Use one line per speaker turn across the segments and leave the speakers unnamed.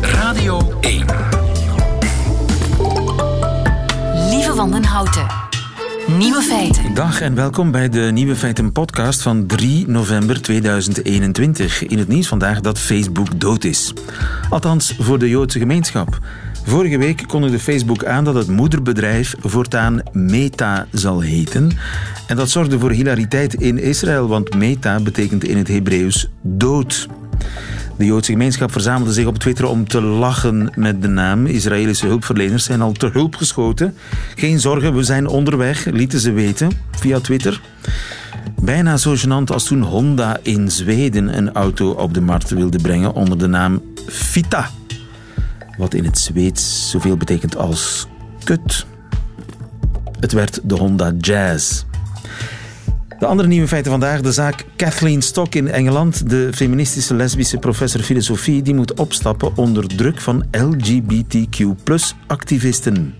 Radio 1.
Lieve Wandenhouten. Nieuwe feiten.
Dag en welkom bij de Nieuwe Feiten podcast van 3 november 2021. In het nieuws vandaag dat Facebook dood is. Althans, voor de Joodse gemeenschap. Vorige week kondigde Facebook aan dat het moederbedrijf voortaan Meta zal heten. En dat zorgde voor hilariteit in Israël, want Meta betekent in het Hebreeuws dood. De Joodse gemeenschap verzamelde zich op Twitter om te lachen met de naam. Israëlische hulpverleners zijn al ter hulp geschoten. Geen zorgen, we zijn onderweg, lieten ze weten via Twitter. Bijna zo gênant als toen Honda in Zweden een auto op de markt wilde brengen onder de naam Vita. Wat in het Zweeds zoveel betekent als kut. Het werd de Honda Jazz. De andere nieuwe feiten vandaag. De zaak Kathleen Stock in Engeland. De feministische lesbische professor filosofie die moet opstappen onder druk van LGBTQ-activisten.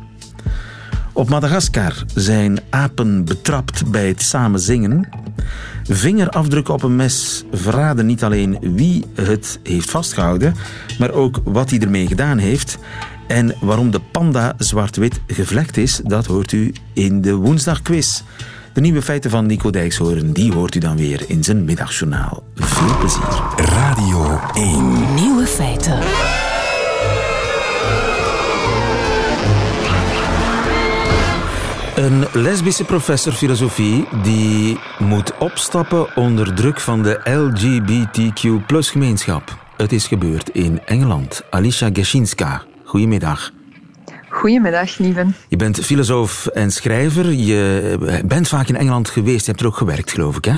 Op Madagaskar zijn apen betrapt bij het samen zingen. Vingerafdrukken op een mes verraden niet alleen wie het heeft vastgehouden, maar ook wat hij ermee gedaan heeft. En waarom de panda zwart-wit gevlekt is, dat hoort u in de woensdagquiz. De nieuwe feiten van Nico Dijkshoorn, die hoort u dan weer in zijn middagjournaal. Veel plezier.
Radio 1.
Nieuwe feiten.
Een lesbische professor filosofie die moet opstappen onder druk van de LGBTQ gemeenschap. Het is gebeurd in Engeland. Alicia Geshinska, goedemiddag.
Goedemiddag, Lieven.
Je bent filosoof en schrijver. Je bent vaak in Engeland geweest. Je hebt er ook gewerkt, geloof ik, hè?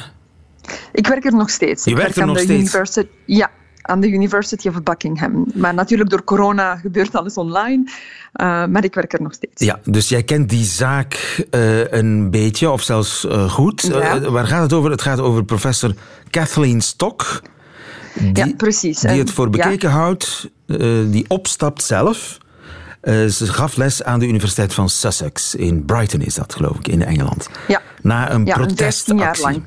Ik werk er nog steeds.
Je
ik
werkt
werk
er nog
de
steeds?
University, ja, aan de University of Buckingham. Maar natuurlijk door corona gebeurt alles online. Uh, maar ik werk er nog steeds.
Ja, dus jij kent die zaak uh, een beetje, of zelfs uh, goed.
Ja.
waar gaat het over? Het gaat over professor Kathleen Stock. Die,
ja, precies.
Die het voor bekeken houdt, die opstapt zelf. Uh, ze gaf les aan de Universiteit van Sussex. In Brighton is dat, geloof ik, in Engeland.
Ja.
Na een
Ja, een
protestactie.
15 jaar lang.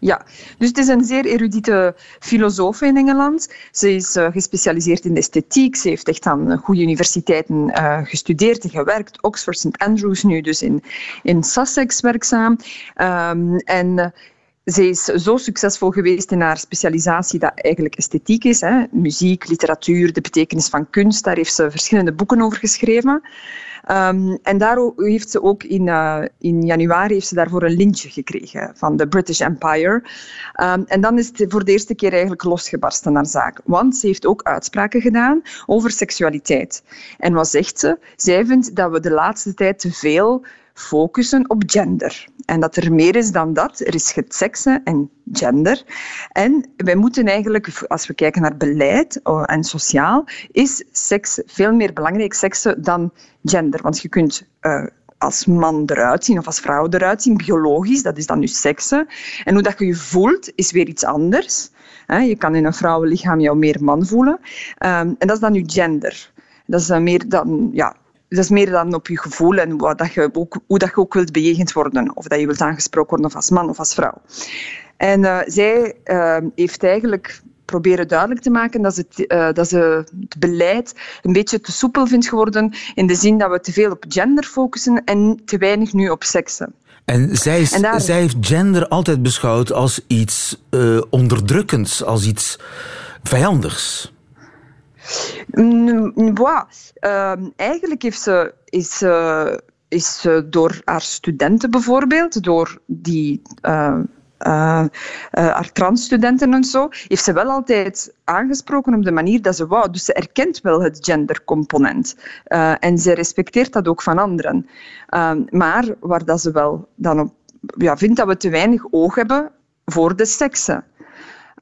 Ja, dus het is een zeer erudite filosoof in Engeland. Ze is uh, gespecialiseerd in esthetiek. Ze heeft echt aan goede universiteiten uh, gestudeerd en gewerkt. Oxford, St. Andrews, nu dus in, in Sussex werkzaam. Um, en zij is zo succesvol geweest in haar specialisatie dat eigenlijk esthetiek is. Hè. Muziek, literatuur, de betekenis van kunst. Daar heeft ze verschillende boeken over geschreven. Um, en daar heeft ze ook in, uh, in januari heeft ze daarvoor een lintje gekregen van de British Empire. Um, en dan is het voor de eerste keer eigenlijk losgebarsten naar zaak. Want ze heeft ook uitspraken gedaan over seksualiteit. En wat zegt ze? Zij vindt dat we de laatste tijd te veel focussen op gender. En dat er meer is dan dat. Er is seksen en gender. En wij moeten eigenlijk, als we kijken naar beleid en sociaal, is seks veel meer belangrijk, seksen, dan gender. Want je kunt uh, als man eruit zien of als vrouw eruit zien, biologisch, dat is dan je seksen. En hoe dat je je voelt, is weer iets anders. Je kan in een vrouwenlichaam jou meer man voelen. Um, en dat is dan je gender. Dat is meer dan, ja, dat is meer dan op je gevoel en wat dat je ook, hoe dat je ook wilt bejegend worden. Of dat je wilt aangesproken worden of als man of als vrouw. En uh, zij uh, heeft eigenlijk proberen duidelijk te maken dat ze, het, uh, dat ze het beleid een beetje te soepel vindt geworden in de zin dat we te veel op gender focussen en te weinig nu op seksen.
En zij, is,
En daar-
zij heeft gender altijd beschouwd als iets uh, onderdrukkends, als iets vijandigs.
Um, eigenlijk heeft ze, is ze is door haar studenten bijvoorbeeld, door die uh, haar transstudenten en zo, heeft ze wel altijd aangesproken op de manier dat ze wou. Dus ze erkent wel het gendercomponent. Uh, en ze respecteert dat ook van anderen. Um, maar waar dat ze wel dan op ja, vindt dat we te weinig oog hebben voor de seksen.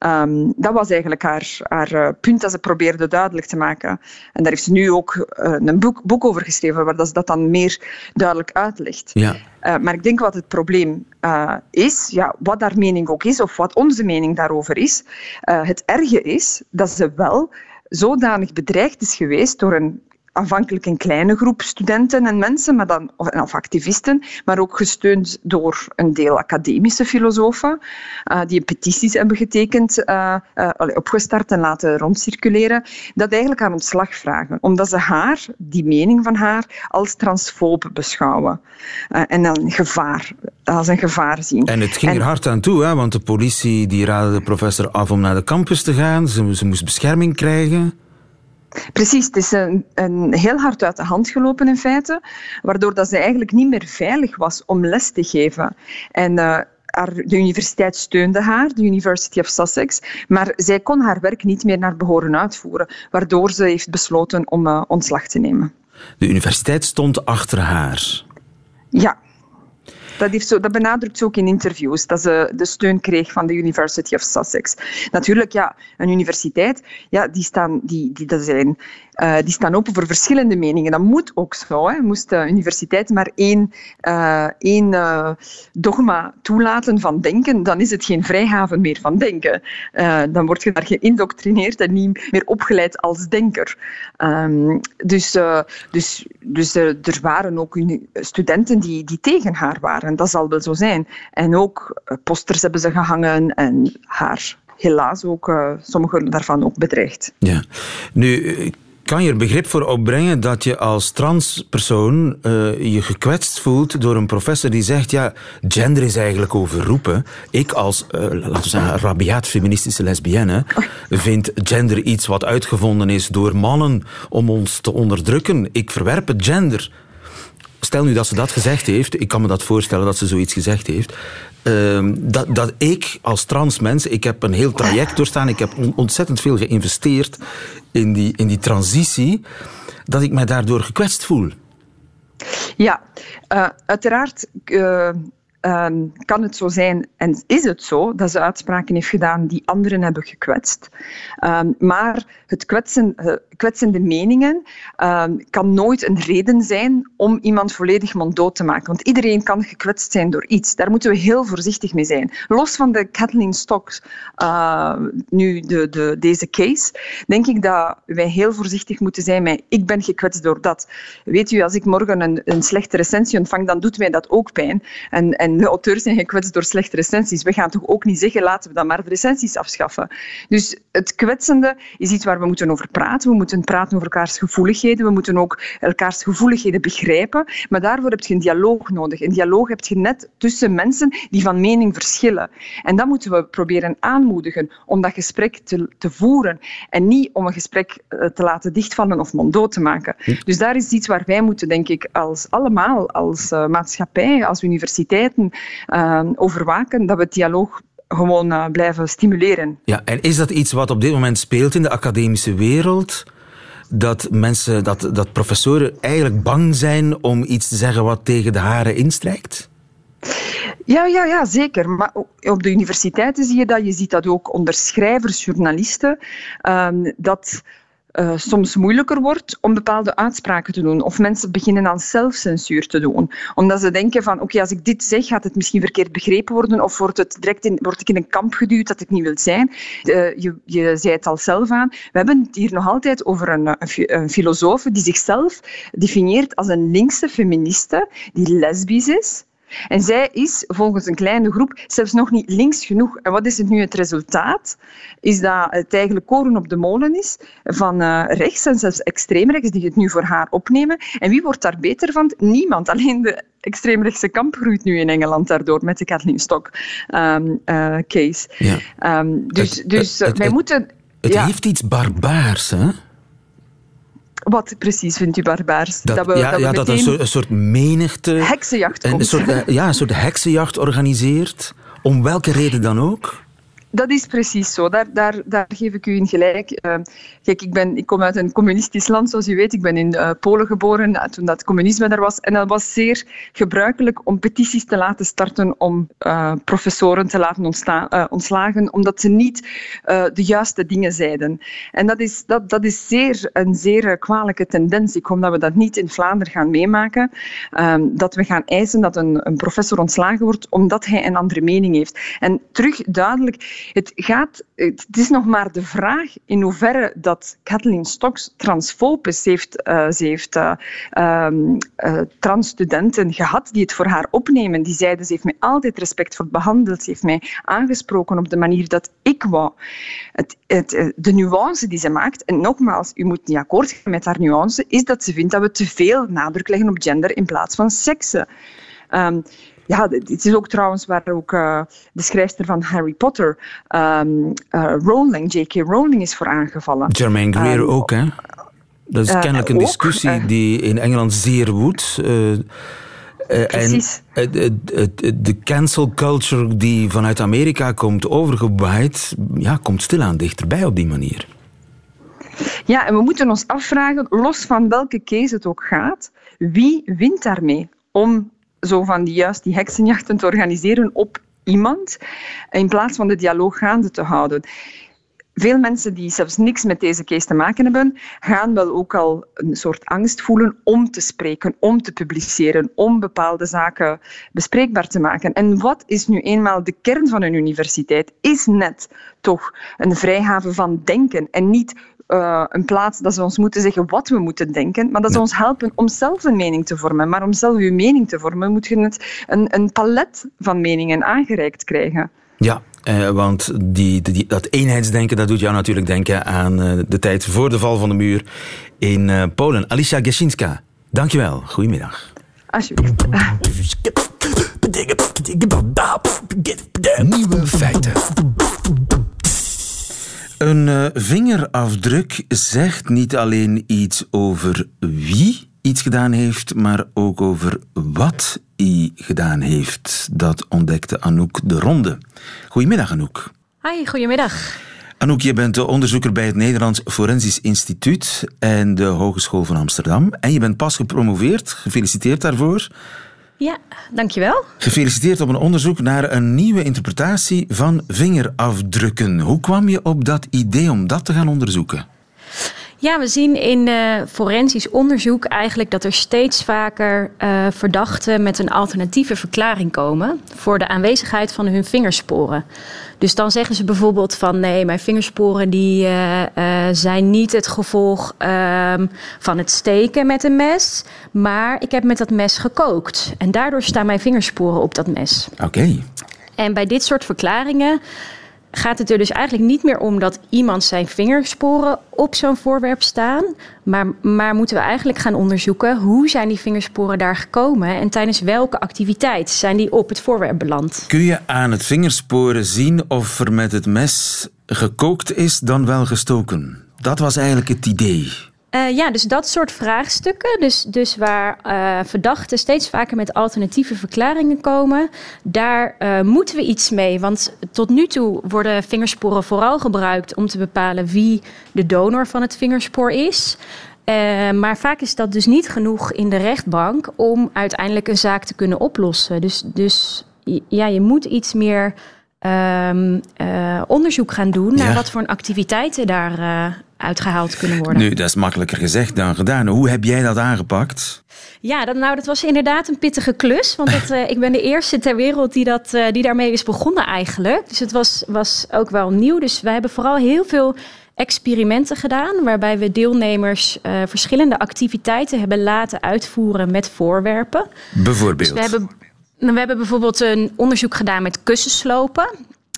Um, dat was eigenlijk haar, haar uh, punt dat ze probeerde duidelijk te maken. En daar heeft ze nu ook uh, een boek, boek over geschreven, waar dat ze dat dan meer duidelijk uitlegt.
Ja.
Uh, maar ik denk wat het probleem is, ja, wat haar mening ook is, of wat onze mening daarover is, het erge is dat ze wel zodanig bedreigd is geweest door een aanvankelijk een kleine groep studenten en mensen, maar dan, of, of activisten, maar ook gesteund door een deel academische filosofen, uh, die petities hebben getekend, uh, uh, opgestart en laten rondcirculeren, dat eigenlijk aan ontslag vragen, omdat ze haar, die mening van haar, als transfoob beschouwen. en een gevaar, als een gevaar zien.
En het ging er hard aan toe, hè? want de politie die raadde de professor af om naar de campus te gaan. Ze, ze moest bescherming krijgen.
Precies, het is een, een, heel hard uit de hand gelopen in feite, waardoor dat ze eigenlijk niet meer veilig was om les te geven. En uh, de universiteit steunde haar, de University of Sussex, maar zij kon haar werk niet meer naar behoren uitvoeren, waardoor ze heeft besloten om uh, ontslag te nemen.
De universiteit stond achter haar.
Ja, dat, dat benadrukt ze ook in interviews, dat ze de steun kreeg van de University of Sussex. Natuurlijk, ja, een universiteit, ja, die, staan, die, die, dat zijn uh, die staan open voor verschillende meningen. Dat moet ook zo. Hè. Moest de universiteit maar één, uh, één uh, dogma toelaten van denken, dan is het geen vrijhaven meer van denken. dan word je daar geïndoctrineerd en niet meer opgeleid als denker. Um, dus dus, dus er waren ook studenten die, die tegen haar waren. Dat zal wel zo zijn. En ook posters hebben ze gehangen en haar helaas ook, uh, sommige daarvan ook bedreigd.
Ja. Nu, kan je er begrip voor opbrengen dat je als transpersoon uh, je gekwetst voelt door een professor die zegt, ja, gender is eigenlijk overroepen. Ik als, uh, laten we zeggen, rabiaat feministische lesbienne vind gender iets wat uitgevonden is door mannen om ons te onderdrukken. Ik verwerp het gender. Stel nu dat ze dat gezegd heeft, ik kan me dat voorstellen dat ze zoiets gezegd heeft, uh, dat, dat ik als transmens, ik heb een heel traject doorstaan, ik heb ontzettend veel geïnvesteerd in die, in die transitie, dat ik mij daardoor gekwetst voel.
Ja, uh, uiteraard uh, uh, kan het zo zijn, en is het zo, dat ze uitspraken heeft gedaan die anderen hebben gekwetst. Ehm, maar het kwetsen, uh, kwetsende meningen ehm, kan nooit een reden zijn om iemand volledig monddood te maken. Want iedereen kan gekwetst zijn door iets. Daar moeten we heel voorzichtig mee zijn. Los van de Kathleen Stocks, nu de, de, deze case, denk ik dat wij heel voorzichtig moeten zijn met ik ben gekwetst door dat. Weet u, als ik morgen een, een slechte recensie ontvang, dan doet mij dat ook pijn. En de auteurs zijn gekwetst door slechte recensies. We gaan toch ook niet zeggen, laten we dan maar de recensies afschaffen. Dus het kwetsende is iets waar we moeten over praten. We moeten praten over elkaars gevoeligheden. We moeten ook elkaars gevoeligheden begrijpen. Maar daarvoor heb je een dialoog nodig. Een dialoog heb je net tussen mensen die van mening verschillen. En dat moeten we proberen aanmoedigen om dat gesprek te, te voeren. En niet om een gesprek eh, te laten dichtvallen of monddood te maken. Dus daar is iets waar wij moeten, denk ik, als allemaal, als uh, maatschappij, als uh, overwaken dat we het dialoog gewoon uh, blijven stimuleren.
Ja, en is dat iets wat op dit moment speelt in de academische wereld? Dat mensen, dat, dat professoren eigenlijk bang zijn om iets te zeggen wat tegen de haren instrijkt?
Ja, ja, ja, zeker. Maar op de universiteiten zie je dat. Je ziet dat ook onder schrijvers, journalisten. Uh, dat uh, soms moeilijker wordt om bepaalde uitspraken te doen. Of mensen beginnen aan zelfcensuur te doen. Omdat ze denken van, oké, als ik dit zeg, gaat het misschien verkeerd begrepen worden of wordt, het direct in, ik in een kamp geduwd dat ik niet wil zijn. Uh, je, je zei het al zelf aan. We hebben het hier nog altijd over een, een, een filosoof die zichzelf definieert als een linkse feministe die lesbisch is en zij is volgens een kleine groep zelfs nog niet links genoeg. En wat is het nu het resultaat? Is dat het eigenlijk koren op de molen is van uh, rechts en zelfs extreemrechts die het nu voor haar opnemen. En wie wordt daar beter van? Niemand. Alleen de extreemrechtse kamp groeit nu in Engeland daardoor met de Kathleen Stock um, uh, case. Ja. Um, dus het, dus het, wij moeten...
Het ja. heeft iets barbaars, hè?
Wat precies vindt u barbaars?
Dat, dat we, ja, dat, we ja, dat een, soort, een soort menigte...
Heksenjacht
een, een soort, eh, Ja, een soort heksenjacht organiseert. Om welke reden dan ook?
Dat is precies zo. Daar, daar, daar geef ik u in gelijk. Uh, kijk, ik, ben, ik kom uit een communistisch land, zoals u weet. Ik ben in uh, Polen geboren uh, toen dat communisme er was. En dat was zeer gebruikelijk om petities te laten starten om professoren te laten ontslagen, omdat ze niet de juiste dingen zeiden. En dat is, dat, dat is zeer, een zeer kwalijke tendens. Ik hoop dat we dat niet in Vlaanderen gaan meemaken. Ehm, dat we gaan eisen dat een, een professor ontslagen wordt omdat hij een andere mening heeft. En terug duidelijk Het, gaat, het is nog maar de vraag in hoeverre dat Kathleen Stocks. Ze heeft, uh, ze heeft uh, um, uh, transstudenten gehad die het voor haar opnemen. Die zeiden, ze heeft mij altijd respectvol behandeld. Ze heeft mij aangesproken op de manier dat ik wou. Het, het, de nuance die ze maakt, en nogmaals, u moet niet akkoord gaan met haar nuance, is dat ze vindt dat we te veel nadruk leggen op gender in plaats van seksen. Um, ja, het is ook trouwens waar ook uh, de schrijfster van Harry Potter, um, uh, Rowling, J.K. Rowling, is voor aangevallen.
Germaine Greer um, ook, hè? Dat is kennelijk een discussie ook, die in Engeland zeer woedt.
Precies.
En de cancel culture die vanuit Amerika komt overgewaaid, ja, komt stilaan dichterbij op die manier.
Ja, en we moeten ons afvragen, los van welke case het ook gaat, wie wint daarmee om zo van die, juist die heksenjachten te organiseren op iemand, in plaats van de dialoog gaande te houden. Veel mensen die zelfs niks met deze case te maken hebben, gaan wel ook al een soort angst voelen om te spreken, om te publiceren, om bepaalde zaken bespreekbaar te maken. En wat is nu eenmaal de kern van een universiteit? Is net toch een vrijhaven van denken en niet uh, een plaats dat ze ons moeten zeggen wat we moeten denken, maar dat ze ons helpen om zelf een mening te vormen. Maar om zelf uw mening te vormen, moet je het een, een palet van meningen aangereikt krijgen.
Ja, eh, want die, die, dat eenheidsdenken dat doet jou natuurlijk denken aan uh, de tijd voor de val van de muur in uh, Polen. Alicia Gesinska, dankjewel. Goedemiddag.
Alsjeblieft.
Nieuwe feiten.
Een uh, vingerafdruk zegt niet alleen iets over wie iets gedaan heeft, maar ook over wat hij gedaan heeft. Dat ontdekte Anouk de Ronde. Goedemiddag, Anouk.
Hi, goedemiddag.
Anouk, je bent de onderzoeker bij het Nederlands Forensisch Instituut en de Hogeschool van Amsterdam. En je bent pas gepromoveerd. Gefeliciteerd daarvoor.
Ja, dankjewel.
Gefeliciteerd op een onderzoek naar een nieuwe interpretatie van vingerafdrukken. Hoe kwam je op dat idee om dat te gaan onderzoeken?
Ja, we zien in uh, forensisch onderzoek eigenlijk dat er steeds vaker uh, verdachten met een alternatieve verklaring komen voor de aanwezigheid van hun vingersporen. Dus dan zeggen ze bijvoorbeeld van nee, mijn vingersporen die, uh, zijn niet het gevolg ehm, van het steken met een mes, maar ik heb met dat mes gekookt. En daardoor staan mijn vingersporen op dat mes.
Oké.
En bij dit soort verklaringen gaat het er dus eigenlijk niet meer om dat iemand zijn vingersporen op zo'n voorwerp staan. Maar, maar moeten we eigenlijk gaan onderzoeken hoe zijn die vingersporen daar gekomen en tijdens welke activiteit zijn die op het voorwerp beland.
Kun je aan het vingersporen zien of er met het mes gekookt is dan wel gestoken? Dat was eigenlijk het idee.
Uh, ja, dus dat soort vraagstukken, dus, dus waar uh, verdachten steeds vaker met alternatieve verklaringen komen, daar uh, moeten we iets mee. Want tot nu toe worden vingersporen vooral gebruikt om te bepalen wie de donor van het vingerspoor is. maar vaak is dat dus niet genoeg in de rechtbank om uiteindelijk een zaak te kunnen oplossen. Dus, dus ja, je moet iets meer um, onderzoek gaan doen naar wat voor activiteiten daar uitgehaald kunnen worden.
Nu, dat is makkelijker gezegd dan gedaan. Hoe heb jij dat aangepakt?
Ja, dat, nou, dat was inderdaad een pittige klus. Want dat, uh, ik ben de eerste ter wereld die, dat, uh, die daarmee is begonnen eigenlijk. Dus het was, was ook wel nieuw. Dus wij hebben vooral heel veel experimenten gedaan. Waarbij we deelnemers uh, verschillende activiteiten hebben laten uitvoeren met voorwerpen.
Bijvoorbeeld? Dus
we hebben, we hebben bijvoorbeeld een onderzoek gedaan met kussenslopen.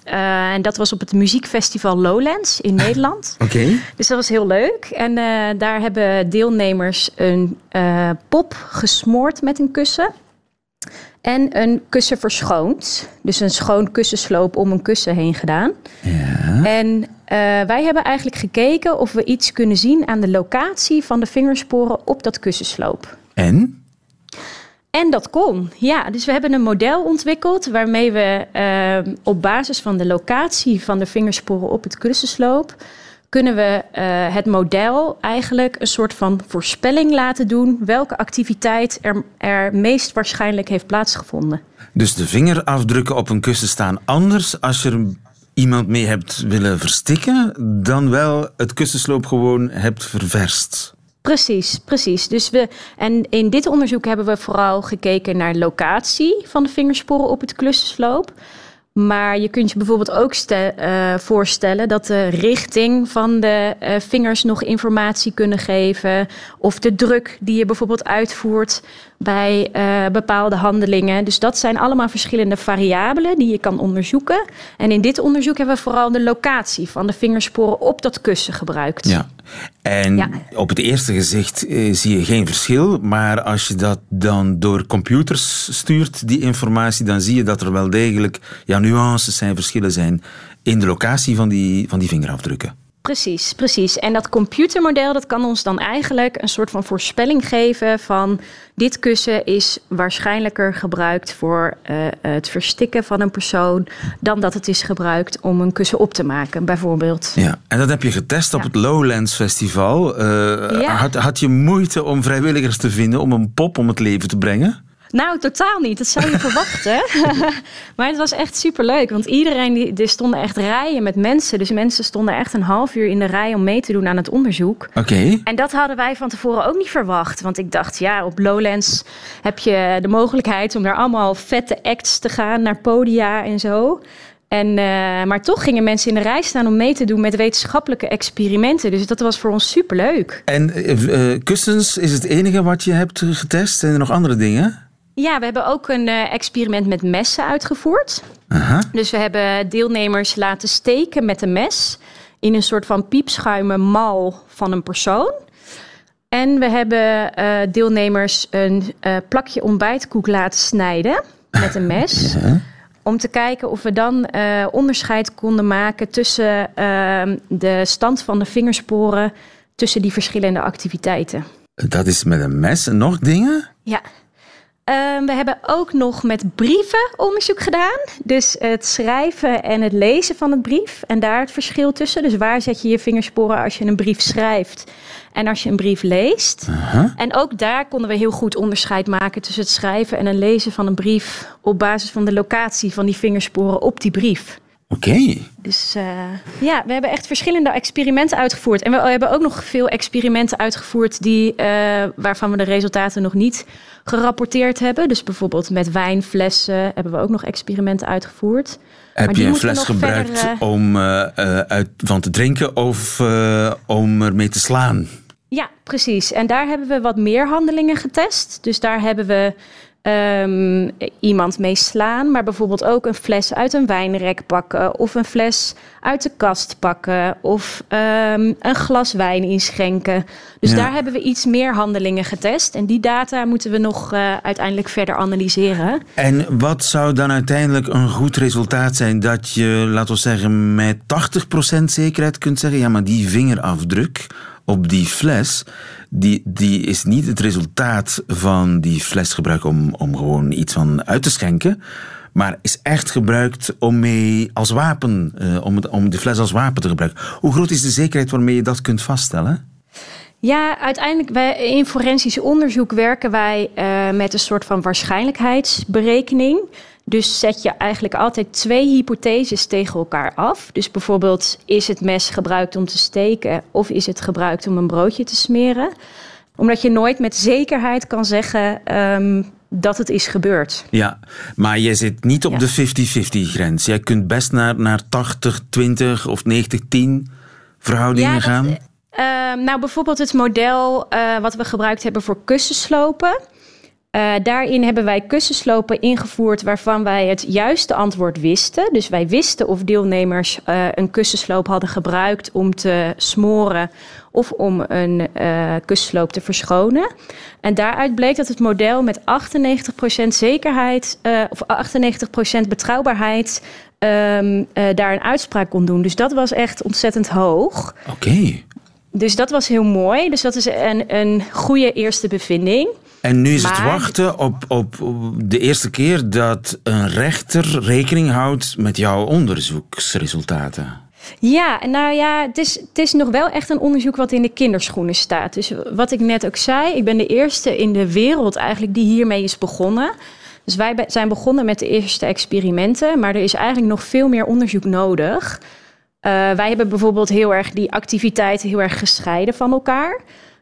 Uh, en dat was op het muziekfestival Lowlands in Nederland.
Oké. Okay.
Dus dat was heel leuk. En uh, daar hebben deelnemers een uh, pop gesmoord met een kussen. En een kussen verschoond. Dus een schoon kussensloop om een kussen heen gedaan.
Ja.
En wij hebben eigenlijk gekeken of we iets kunnen zien aan de locatie van de vingersporen op dat kussensloop.
En?
En dat kon, ja. Dus we hebben een model ontwikkeld waarmee we uh, op basis van de locatie van de vingersporen op het kussensloop kunnen we uh, het model eigenlijk een soort van voorspelling laten doen welke activiteit er, er meest waarschijnlijk heeft plaatsgevonden.
Dus de vingerafdrukken op een kussen staan anders als je er iemand mee hebt willen verstikken, dan wel het kussensloop gewoon hebt ververst.
Precies, precies. Dus we, en in dit onderzoek hebben we vooral gekeken naar locatie van de vingersporen op het klussensloop. Maar je kunt je bijvoorbeeld ook uh, voorstellen dat de richting van de uh, vingers nog informatie kunnen geven. Of de druk die je bijvoorbeeld uitvoert bij uh, bepaalde handelingen. Dus dat zijn allemaal verschillende variabelen die je kan onderzoeken. En in dit onderzoek hebben we vooral de locatie van de vingersporen op dat kussen gebruikt.
Ja. En ja. op het eerste gezicht eh, zie je geen verschil, maar als je dat dan door computers stuurt, die informatie, dan zie je dat er wel degelijk ja, nuances zijn, verschillen zijn in de locatie van die, van die vingerafdrukken.
Precies, precies. En dat computermodel dat kan ons dan eigenlijk een soort van voorspelling geven van dit kussen is waarschijnlijker gebruikt voor uh, het verstikken van een persoon dan dat het is gebruikt om een kussen op te maken, bijvoorbeeld.
Ja, en dat heb je getest op het Lowlands Festival. Uh, ja. had, had je moeite om vrijwilligers te vinden om een pop om het leven te brengen?
Nou, totaal niet. Dat zou je verwachten. maar het was echt superleuk. Want iedereen, die, er stonden echt rijen met mensen. Dus mensen stonden echt een half uur in de rij om mee te doen aan het onderzoek.
Oké.
En dat hadden wij van tevoren ook niet verwacht. Want ik dacht, ja, op Lowlands heb je de mogelijkheid om naar allemaal vette acts te gaan. Naar podia en zo. En, uh, maar toch gingen mensen in de rij staan om mee te doen met wetenschappelijke experimenten. Dus dat was voor ons superleuk.
En uh, kussens is het enige wat je hebt getest? Zijn er nog andere dingen?
Ja, we hebben ook een uh, experiment met messen uitgevoerd.
Aha.
Dus we hebben deelnemers laten steken met een mes in een soort van piepschuimen mal van een persoon. En we hebben uh, deelnemers een uh, plakje ontbijtkoek laten snijden met een mes. Ja. Om te kijken of we dan onderscheid konden maken tussen ehm, de stand van de vingersporen tussen die verschillende activiteiten.
Dat is met een mes en nog dingen?
Ja. Uh, we hebben ook nog met brieven onderzoek gedaan. Dus het schrijven en het lezen van het brief. En daar het verschil tussen. Dus waar zet je je vingersporen als je een brief schrijft en als je een brief leest.
Uh -huh.
En ook daar konden we heel goed onderscheid maken tussen het schrijven en het lezen van een brief. Op basis van de locatie van die vingersporen op die brief.
Oké. Okay.
Dus uh, ja, we hebben echt verschillende experimenten uitgevoerd. En we hebben ook nog veel experimenten uitgevoerd die, uh, waarvan we de resultaten nog niet gerapporteerd hebben. Dus bijvoorbeeld met wijnflessen hebben we ook nog experimenten uitgevoerd.
Heb je een fles gebruikt verder, uh, om uit, van te drinken of om ermee te slaan?
Ja, precies. En daar hebben we wat meer handelingen getest. Dus daar hebben we um, iemand mee slaan, maar bijvoorbeeld ook een fles uit een wijnrek pakken of een fles uit de kast pakken of um, een glas wijn inschenken. Dus ja. daar hebben we iets meer handelingen getest en die data moeten we nog uh, uiteindelijk verder analyseren.
En wat zou dan uiteindelijk een goed resultaat zijn dat je, laten we zeggen, met 80% zekerheid kunt zeggen, ja, maar die vingerafdruk op die fles, die, die is niet het resultaat van die fles gebruik om, om gewoon iets van uit te schenken, maar is echt gebruikt om mee als wapen, uh, om, om de fles als wapen te gebruiken. Hoe groot is de zekerheid waarmee je dat kunt vaststellen?
Ja, uiteindelijk wij, in forensisch onderzoek werken wij uh, met een soort van waarschijnlijkheidsberekening. Dus zet je eigenlijk altijd twee hypotheses tegen elkaar af. Dus bijvoorbeeld, is het mes gebruikt om te steken of is het gebruikt om een broodje te smeren? Omdat je nooit met zekerheid kan zeggen um, dat het is gebeurd.
Ja, maar je zit niet op ja. de 50-50 grens. Jij kunt best naar, naar 80-20 of 90-10 verhoudingen
ja,
gaan.
Uh, nou, bijvoorbeeld het model uh, wat we gebruikt hebben voor kussenslopen. Uh, daarin hebben wij kussenslopen ingevoerd waarvan wij het juiste antwoord wisten. Dus wij wisten of deelnemers uh, een kussensloop hadden gebruikt om te smoren of om een uh, kussensloop te verschonen. En daaruit bleek dat het model met 98% zekerheid of 98% betrouwbaarheid um, daar een uitspraak kon doen. Dus dat was echt ontzettend hoog.
Oké. Okay.
Dus dat was heel mooi. Dus dat is een, een goede eerste bevinding.
En nu is maar... het wachten op, op de eerste keer dat een rechter rekening houdt met jouw onderzoeksresultaten.
Ja, nou ja, het is, het is nog wel echt een onderzoek wat in de kinderschoenen staat. Dus wat ik net ook zei, ik ben de eerste in de wereld eigenlijk die hiermee is begonnen. Dus wij zijn begonnen met de eerste experimenten, maar er is eigenlijk nog veel meer onderzoek nodig. Uh, wij hebben bijvoorbeeld heel erg die activiteiten heel erg gescheiden van elkaar.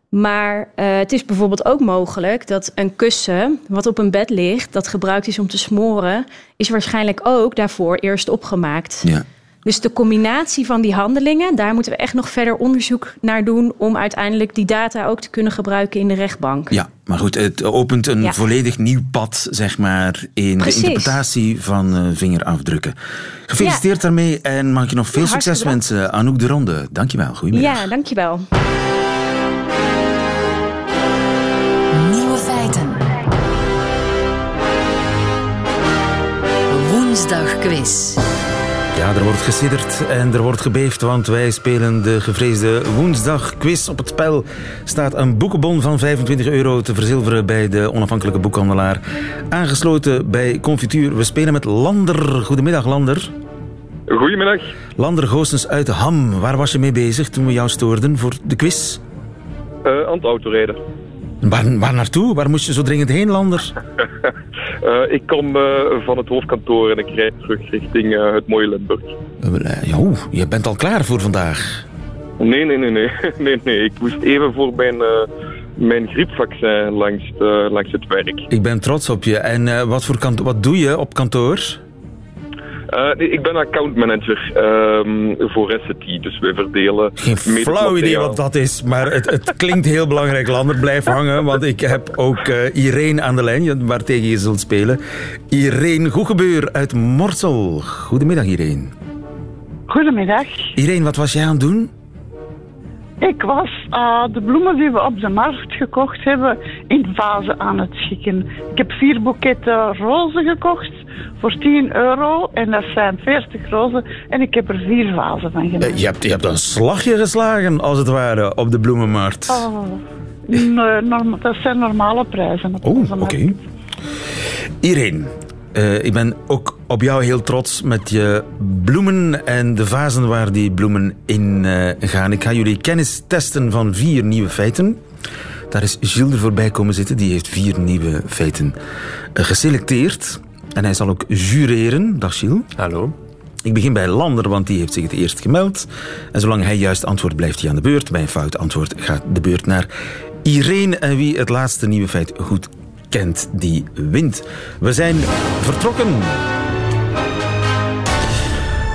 Maar uh, het is bijvoorbeeld ook mogelijk dat een kussen wat op een bed ligt, dat gebruikt is om te smoren, is waarschijnlijk ook daarvoor eerst opgemaakt.
Ja.
Dus de combinatie van die handelingen, daar moeten we echt nog verder onderzoek naar doen om uiteindelijk die data ook te kunnen gebruiken in de rechtbank.
Ja, maar goed, het opent een
Ja.
volledig nieuw pad, zeg maar, in
Precies.
de interpretatie van eh, vingerafdrukken. Gefeliciteerd daarmee en mag ik je nog veel
Ja,
succes wensen. Anouk de Ronde, dankjewel. Goedemiddag.
Ja, dankjewel.
Woensdag quiz.
Ja, er wordt gesidderd en er wordt gebeefd, want wij spelen de gevreesde woensdag quiz. Op het spel staat een boekenbon van 25 euro te verzilveren bij de onafhankelijke boekhandelaar. Aangesloten bij Confituur. We spelen met Lander. Goedemiddag, Lander.
Goedemiddag.
Lander Goossens uit Ham. Waar was je mee bezig toen we jou stoorden voor de quiz?
Eh, aan het autorijden.
Waar, waar naartoe? Waar moest je zo dringend heen, Lander?
Eh, ik kom eh, van het hoofdkantoor en ik rijd terug richting eh, het mooie Limburg.
Oeh, je bent al klaar voor vandaag.
Nee, nee, nee, nee. nee, nee. Ik moest even voor mijn, mijn griepvaccin langs, langs het werk.
Ik ben trots op je. En wat, voor kant wat doe je op kantoor?
Eh, nee, ik ben accountmanager ehm voor Recipe, dus wij verdelen...
Geen flauw idee wat dat is, maar het, het klinkt heel belangrijk. Lander, blijf hangen, want ik heb ook eh, Irene aan de lijn, waartegen je zult spelen. Irene Goegebeur uit Mortsel. Goedemiddag, Irene.
Goedemiddag.
Irene, wat was jij aan het doen?
Ik was eh, de bloemen die we op de markt gekocht hebben in vazen aan het schikken. Ik heb vier boeketten rozen gekocht voor 10 euro en dat zijn 40 rozen en ik heb er vier vazen van gemaakt.
Eh, je, hebt, je hebt een slagje geslagen, als het ware, op de bloemenmarkt.
Oh, nee, norm- dat zijn normale prijzen.
Oh, oké.
markt.
Irene, eh, ik ben ook op jou heel trots met je bloemen en de vazen waar die bloemen in eh, gaan. Ik ga jullie kennis testen van vier nieuwe feiten. Daar is Gilles voorbij komen zitten. Die heeft vier nieuwe feiten eh, geselecteerd. En hij zal ook jureren. Dag Gilles.
Hallo.
Ik begin bij Lander, want die heeft zich het eerst gemeld. En zolang hij juist antwoordt, blijft hij aan de beurt. Bij een fout antwoord gaat de beurt naar Irene. En wie het laatste nieuwe feit goed kent, die wint. We zijn vertrokken.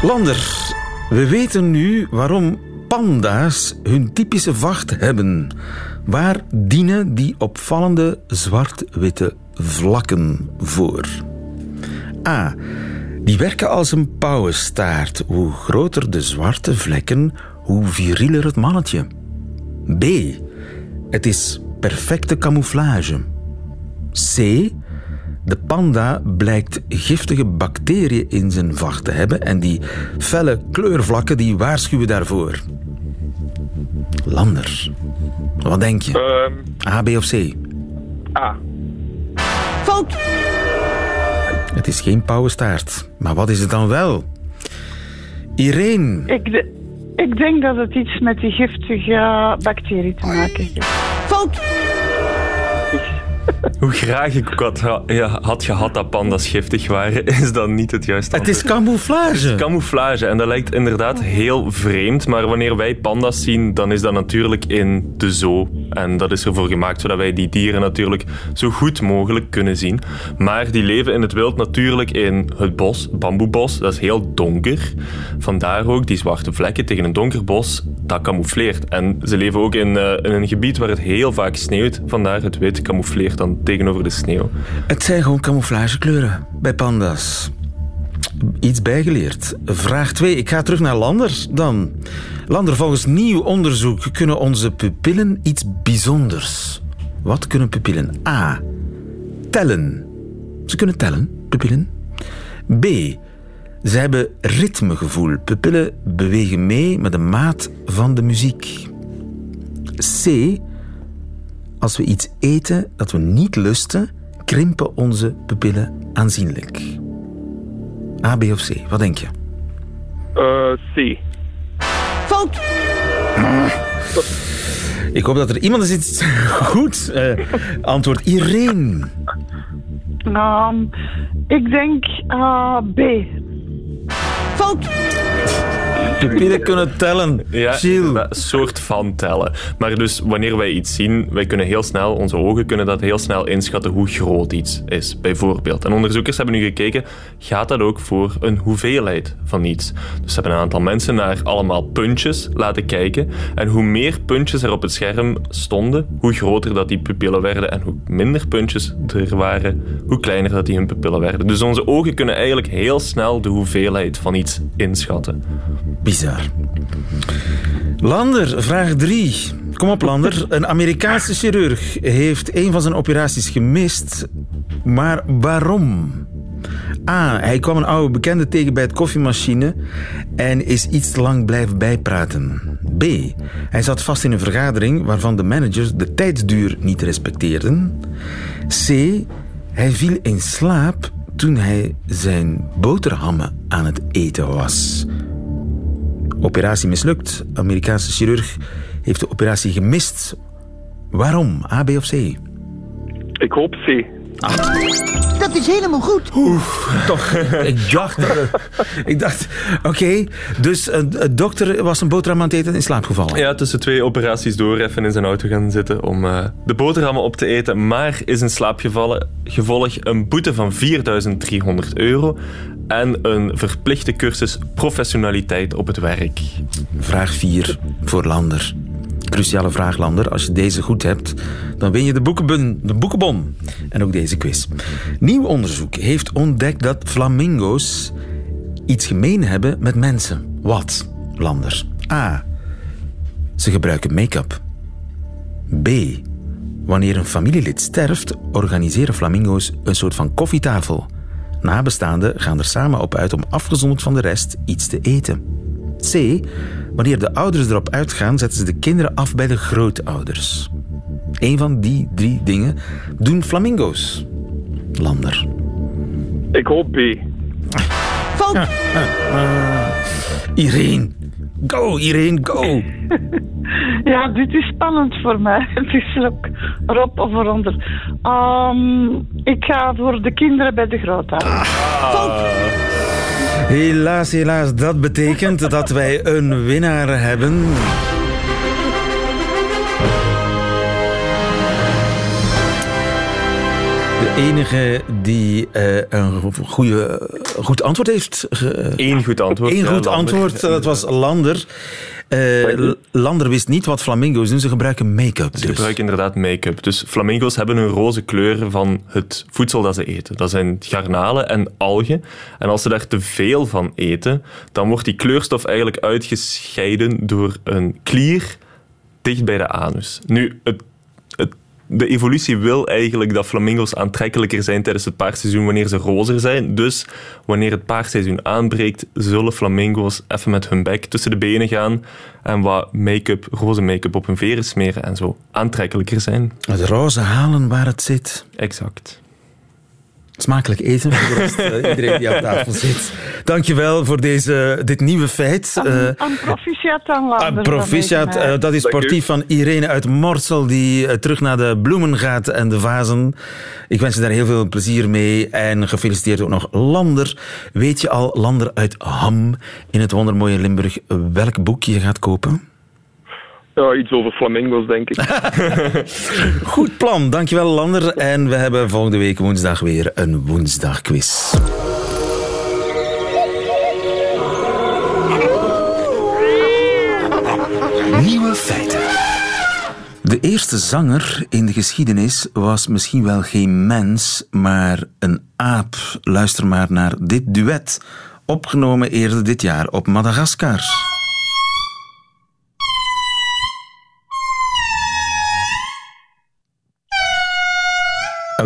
Lander, we weten nu waarom panda's hun typische vacht hebben. Waar dienen die opvallende zwart-witte vlakken voor? A. Die werken als een pauwenstaart. Hoe groter de zwarte vlekken, hoe virieler het mannetje. B. Het is perfecte camouflage. C. De panda blijkt giftige bacteriën in zijn vacht te hebben en die felle kleurvlakken die waarschuwen daarvoor. Lander, wat denk je?
Ehm,
A, B of C?
A.
Fout!
Het is geen pauwenstaart. Maar wat is het dan wel? Irene,
Ik, de- ik denk dat het iets met die giftige bacterie te maken heeft. Fout!
Hoe graag ik ook had, ha- ja, had gehad dat panda's giftig waren, is dat niet het juiste
het is
antwoord.
camouflage.
Camouflage, en dat lijkt inderdaad heel vreemd, maar wanneer wij panda's zien, dan is dat natuurlijk in de zoo. En dat is ervoor gemaakt zodat wij die dieren natuurlijk zo goed mogelijk kunnen zien. Maar die leven in het wild natuurlijk in het bos, bamboebos, dat is heel donker. Vandaar ook die zwarte vlekken tegen een donker bos, dat camoufleert. En ze leven ook in, eh, in een gebied waar het heel vaak sneeuwt, vandaar het wit camoufleert dan tegenover de sneeuw.
Het zijn gewoon camouflagekleuren bij panda's. Iets bijgeleerd. Vraag 2. Ik ga terug naar Lander dan. Lander, volgens nieuw onderzoek kunnen onze pupillen iets bijzonders. Wat kunnen pupillen? A. Tellen. Ze kunnen tellen, pupillen. B. Ze hebben ritmegevoel. Pupillen bewegen mee met de maat van de muziek. C. Als we iets eten dat we niet lusten, krimpen onze pupillen aanzienlijk. A, B of C? Wat denk je?
Eh, C.
Fout!
Ik hoop dat er iemand is goed eh, antwoord. Irene.
Ehm, ik denk eh, B. Fout!
Pupillen kunnen tellen.
Ja, een soort van tellen. Maar dus wanneer wij iets zien, wij kunnen heel snel, onze ogen kunnen dat heel snel inschatten hoe groot iets is, bijvoorbeeld. En onderzoekers hebben nu gekeken, gaat dat ook voor een hoeveelheid van iets? Dus ze hebben een aantal mensen naar allemaal puntjes laten kijken. En hoe meer puntjes er op het scherm stonden, hoe groter dat die pupillen werden. En hoe minder puntjes er waren, hoe kleiner dat die hun pupillen werden. Dus onze ogen kunnen eigenlijk heel snel de hoeveelheid van iets inschatten.
Bizar. Lander, vraag 3. Kom op, Lander. Een Amerikaanse chirurg heeft een van zijn operaties gemist. Maar waarom? A. Hij kwam een oude bekende tegen bij het koffiemachine en is iets te lang blijven bijpraten. B. Hij zat vast in een vergadering waarvan de managers de tijdsduur niet respecteerden. C. Hij viel in slaap toen hij zijn boterhammen aan het eten was. Operatie mislukt. Amerikaanse chirurg heeft de operatie gemist. Waarom? A, B of C?
Ik hoop C.
Dat is helemaal goed.
Toch, ik dacht... ik dacht, oké, dus eh, de dokter was een boterham aan het eten en in slaap gevallen.
Ja, tussen twee operaties door even in zijn auto gaan zitten om eh, de boterhammen op te eten, maar is in slaap gevallen. Gevolg een boete van 4300 euro en een verplichte cursus professionaliteit op het werk.
Vraag 4 voor Lander. Cruciale vraag, Lander. Als je deze goed hebt, dan win je de boekenbon, de boekenbon. En ook deze quiz. Nieuw onderzoek heeft ontdekt dat flamingo's iets gemeen hebben met mensen. Wat, Lander? A. Ze gebruiken make-up. B. Wanneer een familielid sterft, organiseren flamingo's een soort van koffietafel. Nabestaanden gaan er samen op uit om afgezonderd van de rest iets te eten. C. Wanneer de ouders erop uitgaan, zetten ze de kinderen af bij de grootouders. Een van die drie dingen doen flamingo's. Lander.
Ik hoop B.
Fout.
Irene. Go, Irene, go.
Ja, dit is spannend voor mij. Het is ook erop of eronder. Ehm, ik ga voor de kinderen bij de grootouders.
Helaas, helaas. Dat betekent dat wij een winnaar hebben. De enige die eh, een goede, goed antwoord heeft.
Eén goed antwoord.
Eén goed antwoord, dat was Lander. Eh, Lander wist niet wat flamingo's doen. Ze gebruiken make-up.
Ze
Dus.
gebruiken inderdaad make-up. Dus flamingo's hebben een roze kleur van het voedsel dat ze eten. Dat zijn garnalen en algen. En als ze daar te veel van eten, dan wordt die kleurstof eigenlijk uitgescheiden door een klier dicht bij de anus. Nu, het, de evolutie wil eigenlijk dat flamingo's aantrekkelijker zijn tijdens het paarseizoen wanneer ze rozer zijn. Dus wanneer het paarseizoen aanbreekt, zullen flamingo's even met hun bek tussen de benen gaan en wat make-up, roze make-up op hun veren smeren en zo aantrekkelijker zijn.
Het roze halen waar het zit.
Exact.
Smakelijk eten voor de rest, eh, iedereen die aan tafel zit. Dankjewel voor deze, dit nieuwe feit. Eh,
Aan proficiat aan
proficiat, eh, dat is sportief van Irene uit Morsel, die terug naar de bloemen gaat en de vazen. Ik wens je daar heel veel plezier mee en gefeliciteerd ook nog Lander. Weet je al, Lander uit Ham in het wondermooie Limburg, welk boek je gaat kopen?
Ja, iets over flamingo's, denk ik.
Goed plan, dankjewel Lander. En we hebben volgende week woensdag weer een woensdagquiz.
Nieuwe feiten.
De eerste zanger in de geschiedenis was misschien wel geen mens, maar een aap. Luister maar naar dit duet, opgenomen eerder dit jaar op Madagaskar.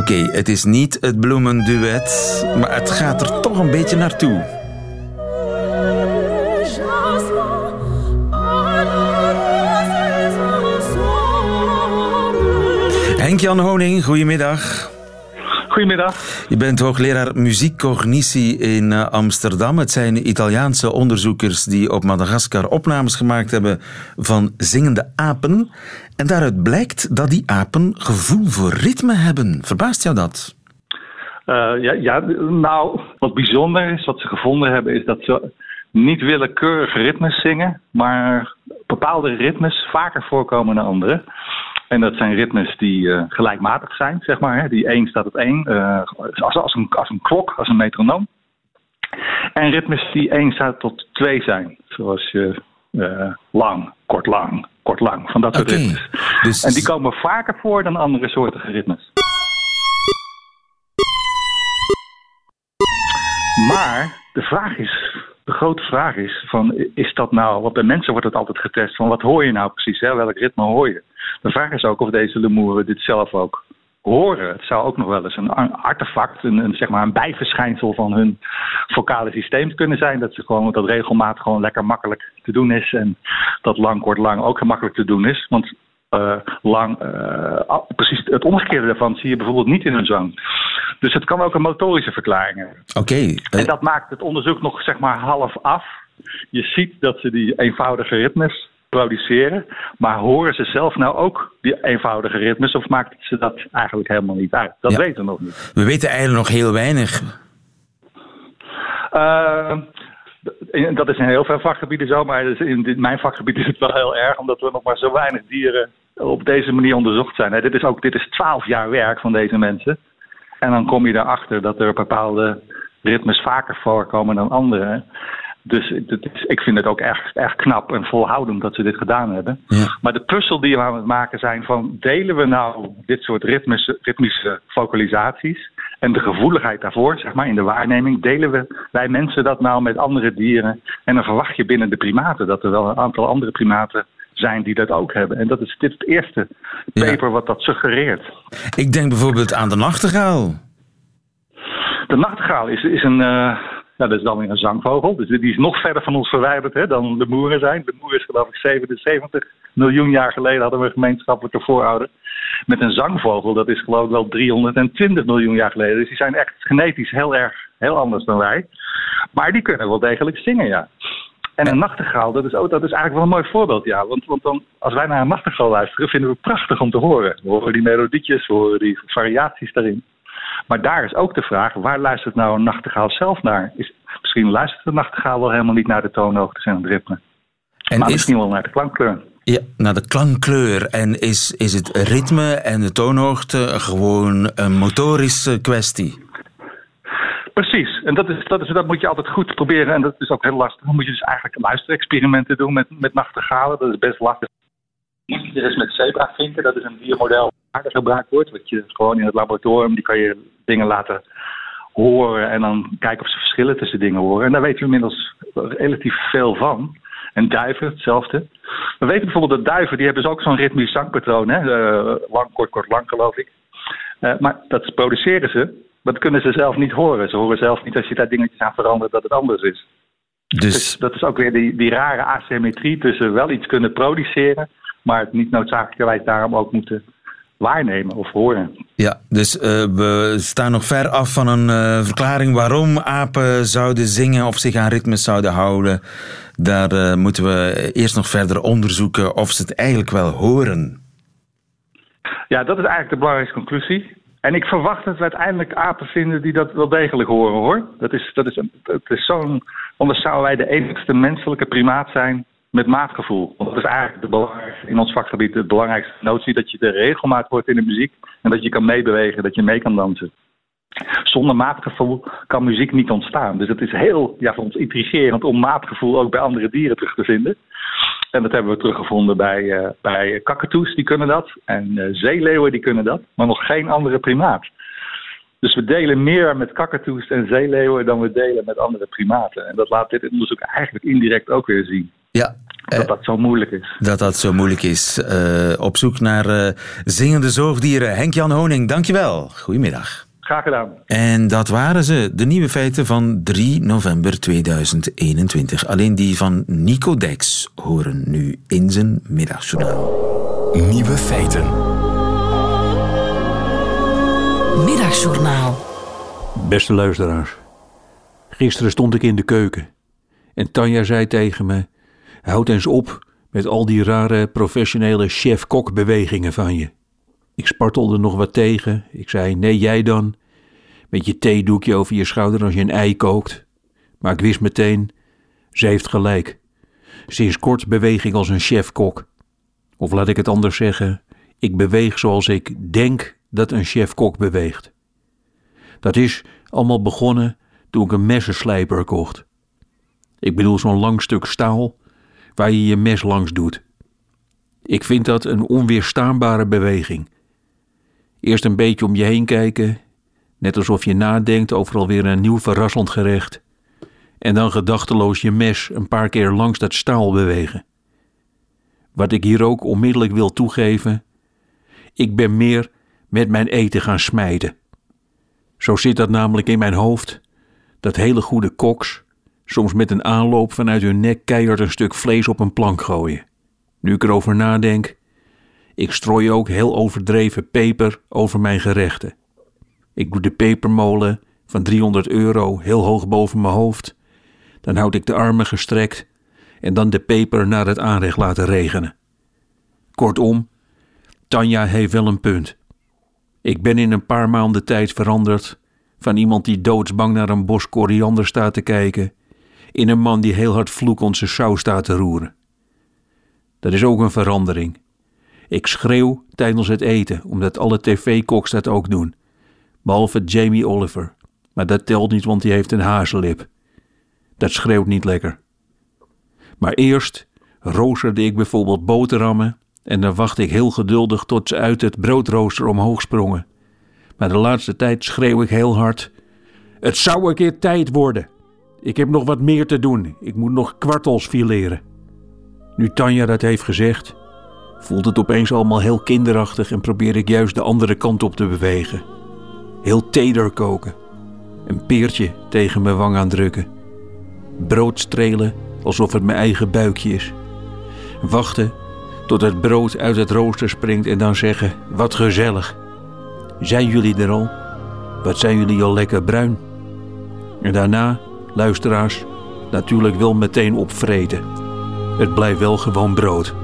Oké, het is niet het bloemenduet, maar het gaat er toch een beetje naartoe. Henk-Jan Honing, goedemiddag.
Goedemiddag.
Je bent hoogleraar muziekcognitie in eh, Amsterdam. Het zijn Italiaanse onderzoekers die op Madagaskar opnames gemaakt hebben van zingende apen. En daaruit blijkt dat die apen gevoel voor ritme hebben. Verbaast jou dat?
Eh, ja, ja, nou, wat bijzonder is, wat ze gevonden hebben, is dat ze niet willekeurige ritmes zingen, maar bepaalde ritmes vaker voorkomen dan andere. En dat zijn ritmes die uh, gelijkmatig zijn, zeg maar. Hè. Die één staat op één, uh, als, als, een, als een klok, als een metronoom. En ritmes die één staat tot twee zijn, zoals je uh, lang, kort lang, kort lang, van dat soort ritmes.
dus-
En die komen vaker voor dan andere soorten ritmes. Maar de vraag is, de grote vraag is, van, is dat nou, want bij mensen wordt het altijd getest, van wat hoor je nou precies, hè? welk ritme hoor je? De vraag is ook of deze lemoeren dit zelf ook horen. Het zou ook nog wel eens een artefact, een, een, zeg maar een bijverschijnsel van hun vocale systeem kunnen zijn. Dat, ze gewoon, dat regelmatig gewoon lekker makkelijk te doen is en dat lang kort lang ook gemakkelijk te doen is. Want uh, lang, uh, precies het omgekeerde daarvan zie je bijvoorbeeld niet in een zang. Dus het kan ook een motorische verklaring hebben.
Oké. eh,
En dat maakt het onderzoek nog zeg maar half af. Je ziet dat ze die eenvoudige ritmes produceren, maar horen ze zelf nou ook die eenvoudige ritmes of maakt ze dat eigenlijk helemaal niet uit? Dat
Ja.
weten we nog niet.
we weten eigenlijk nog heel weinig.
Uh, in- dat is in heel veel vakgebieden zo, maar dus in mijn vakgebied is het wel heel erg, omdat we nog maar zo weinig dieren op deze manier onderzocht zijn. Dit is ook dit is 12 jaar werk van deze mensen. En dan kom je erachter dat er bepaalde ritmes vaker voorkomen dan andere. Dus is, ik vind het ook echt, echt knap en volhoudend dat ze dit gedaan hebben.
Ja.
Maar de puzzel die we aan het maken zijn van delen we nou dit soort ritmische, ritmische vocalisaties en de gevoeligheid daarvoor, zeg maar, in de waarneming, delen we wij mensen dat nou met andere dieren. En dan verwacht je binnen de primaten dat er wel een aantal andere primaten zijn die dat ook hebben. En dat is dit het eerste
Ja.
paper wat dat suggereert.
Ik denk bijvoorbeeld aan de nachtegaal.
De nachtegaal is, is een. eh, ja, dat is dan weer een zangvogel. Dus die is nog verder van ons verwijderd hè, dan de moeren zijn. De moer is geloof ik 77 miljoen jaar geleden hadden we een gemeenschappelijke voorouder. Met een zangvogel, dat is geloof ik wel 320 miljoen jaar geleden. Dus die zijn echt genetisch heel erg heel anders dan wij. Maar die kunnen wel degelijk zingen, ja. En een nachtegaal, dat is, ook, dat is eigenlijk wel een mooi voorbeeld, ja. Want, want dan, als wij naar een nachtegaal luisteren, vinden we prachtig om te horen. We horen die melodietjes, we horen die variaties daarin. Maar daar is ook de vraag, waar luistert nou een nachtegaal zelf naar? Is, misschien luistert de nachtegaal wel helemaal niet naar de toonhoogtes en het ritme.
En
maar
is,
misschien wel naar de klankkleur.
ja, naar de klankkleur. En is, is het ritme en de toonhoogte gewoon een motorische kwestie?
Precies, en dat, is, dat, is, dat moet je altijd goed proberen. En dat is ook heel lastig. Dan moet je dus eigenlijk luisterexperimenten doen met, met nachtegalen. Dat is best lastig. Moet je er eens met zebra vinken. Dat is een diermodel vaker gebruikt wordt. Wat je gewoon in het laboratorium, die kan je dingen laten horen. En dan kijken of ze verschillen tussen dingen horen. En daar weten we inmiddels relatief veel van. En duiven, hetzelfde. We weten bijvoorbeeld dat duiven, die hebben dus ook zo'n ritmisch zangpatroon. Hè? Eh, lang, kort, kort, lang geloof ik. Eh, maar dat produceren ze, maar dat kunnen ze zelf niet horen. Ze horen zelf niet als je daar dingetjes aan verandert dat het anders is. Dus
Dus
dat is ook weer die, die rare asymmetrie tussen wel iets kunnen produceren, maar het niet noodzakelijkerwijs daarom ook moeten waarnemen of horen.
Ja, dus eh, we staan nog ver af van een eh, verklaring waarom apen zouden zingen of zich aan ritmes zouden houden. Daar eh, moeten we eerst nog verder onderzoeken of ze het eigenlijk wel horen.
Ja, dat is eigenlijk de belangrijkste conclusie. En ik verwacht dat we uiteindelijk apen vinden die dat wel degelijk horen hoor. Dat is, dat is, het is zo'n. Anders zouden wij de enigste menselijke primaat zijn met maatgevoel. Want dat is eigenlijk de in ons vakgebied de belangrijkste notie: dat je de regelmaat wordt in de muziek en dat je kan meebewegen, dat je mee kan dansen. Zonder maatgevoel kan muziek niet ontstaan. Dus het is heel ja, voor ons intrigerend om maatgevoel ook bij andere dieren terug te vinden. En dat hebben we teruggevonden bij, eh, bij kakatoes, die kunnen dat. En eh, zeeleeuwen, die kunnen dat. Maar nog geen andere primaat. Dus we delen meer met kakatoes en zeeleeuwen dan we delen met andere primaten. En dat laat dit onderzoek eigenlijk indirect ook weer zien.
Ja, eh,
Dat dat zo moeilijk is.
dat dat zo moeilijk is. Eh, op zoek naar eh, zingende zoogdieren. Henk-Jan Honing, dankjewel. Goedemiddag.
Graag gedaan.
En dat waren ze, de nieuwe feiten van 3 november 2021. Alleen die van Nico Dex horen nu in zijn middagjournaal.
Nieuwe feiten.
Middagjournaal.
Beste luisteraars, gisteren stond ik in de keuken en Tanja zei tegen me: Houd eens op met al die rare professionele chef-kok bewegingen van je. Ik spartelde nog wat tegen. Ik zei: Nee, jij dan. Met je theedoekje over je schouder als je een ei kookt. Maar ik wist meteen: Ze heeft gelijk. Sinds kort beweeg ik als een chef-kok. Of laat ik het anders zeggen, ik beweeg zoals ik denk dat een chef-kok beweegt. Dat is allemaal begonnen toen ik een messenslijper kocht. Ik bedoel zo'n lang stuk staal waar je je mes langs doet. Ik vind dat een onweerstaanbare beweging. Eerst een beetje om je heen kijken, net alsof je nadenkt over alweer een nieuw verrassend gerecht. En dan gedachteloos je mes een paar keer langs dat staal bewegen. Wat ik hier ook onmiddellijk wil toegeven, ik ben meer met mijn eten gaan smijten. Zo zit dat namelijk in mijn hoofd, dat hele goede koks soms met een aanloop vanuit hun nek keihard een stuk vlees op een plank gooien. Nu ik erover nadenk, ik strooi ook heel overdreven peper over mijn gerechten. Ik doe de pepermolen van 300 euro heel hoog boven mijn hoofd. Dan houd ik de armen gestrekt en dan de peper naar het aanrecht laten regenen. Kortom, Tanja heeft wel een punt. Ik ben in een paar maanden tijd veranderd van iemand die doodsbang naar een bos koriander staat te kijken, in een man die heel hard vloekend zijn saus staat te roeren. Dat is ook een verandering. Ik schreeuw tijdens het eten, omdat alle tv-koks dat ook doen. Behalve Jamie Oliver. Maar dat telt niet, want die heeft een hazenlip. Dat schreeuwt niet lekker. Maar eerst roosterde ik bijvoorbeeld boterhammen en dan wachtte ik heel geduldig tot ze uit het broodrooster omhoog sprongen. Maar de laatste tijd schreeuw ik heel hard: Het zou een keer tijd worden. Ik heb nog wat meer te doen. Ik moet nog kwartels fileren. Nu Tanja dat heeft gezegd, voelt het opeens allemaal heel kinderachtig en probeer ik juist de andere kant op te bewegen. Heel teder koken. Een peertje tegen mijn wang aandrukken. Brood strelen alsof het mijn eigen buikje is. Wachten tot het brood uit het rooster springt en dan zeggen: Wat gezellig. Zijn jullie er al? Wat zijn jullie al lekker bruin? En daarna, luisteraars, natuurlijk wel meteen opvreten. Het blijft wel gewoon brood.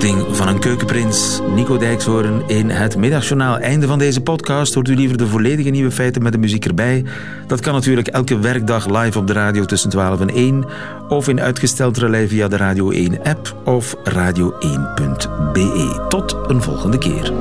Wording van een keukenprins. Nico Dijkshoorn in het middagjournaal. Einde van deze podcast. Hoort u liever de volledige nieuwe feiten met de muziek erbij? Dat kan natuurlijk elke werkdag live op de radio tussen 12 en 1. Of in uitgesteld relais via de Radio 1 app of radio1.be. Tot een volgende keer.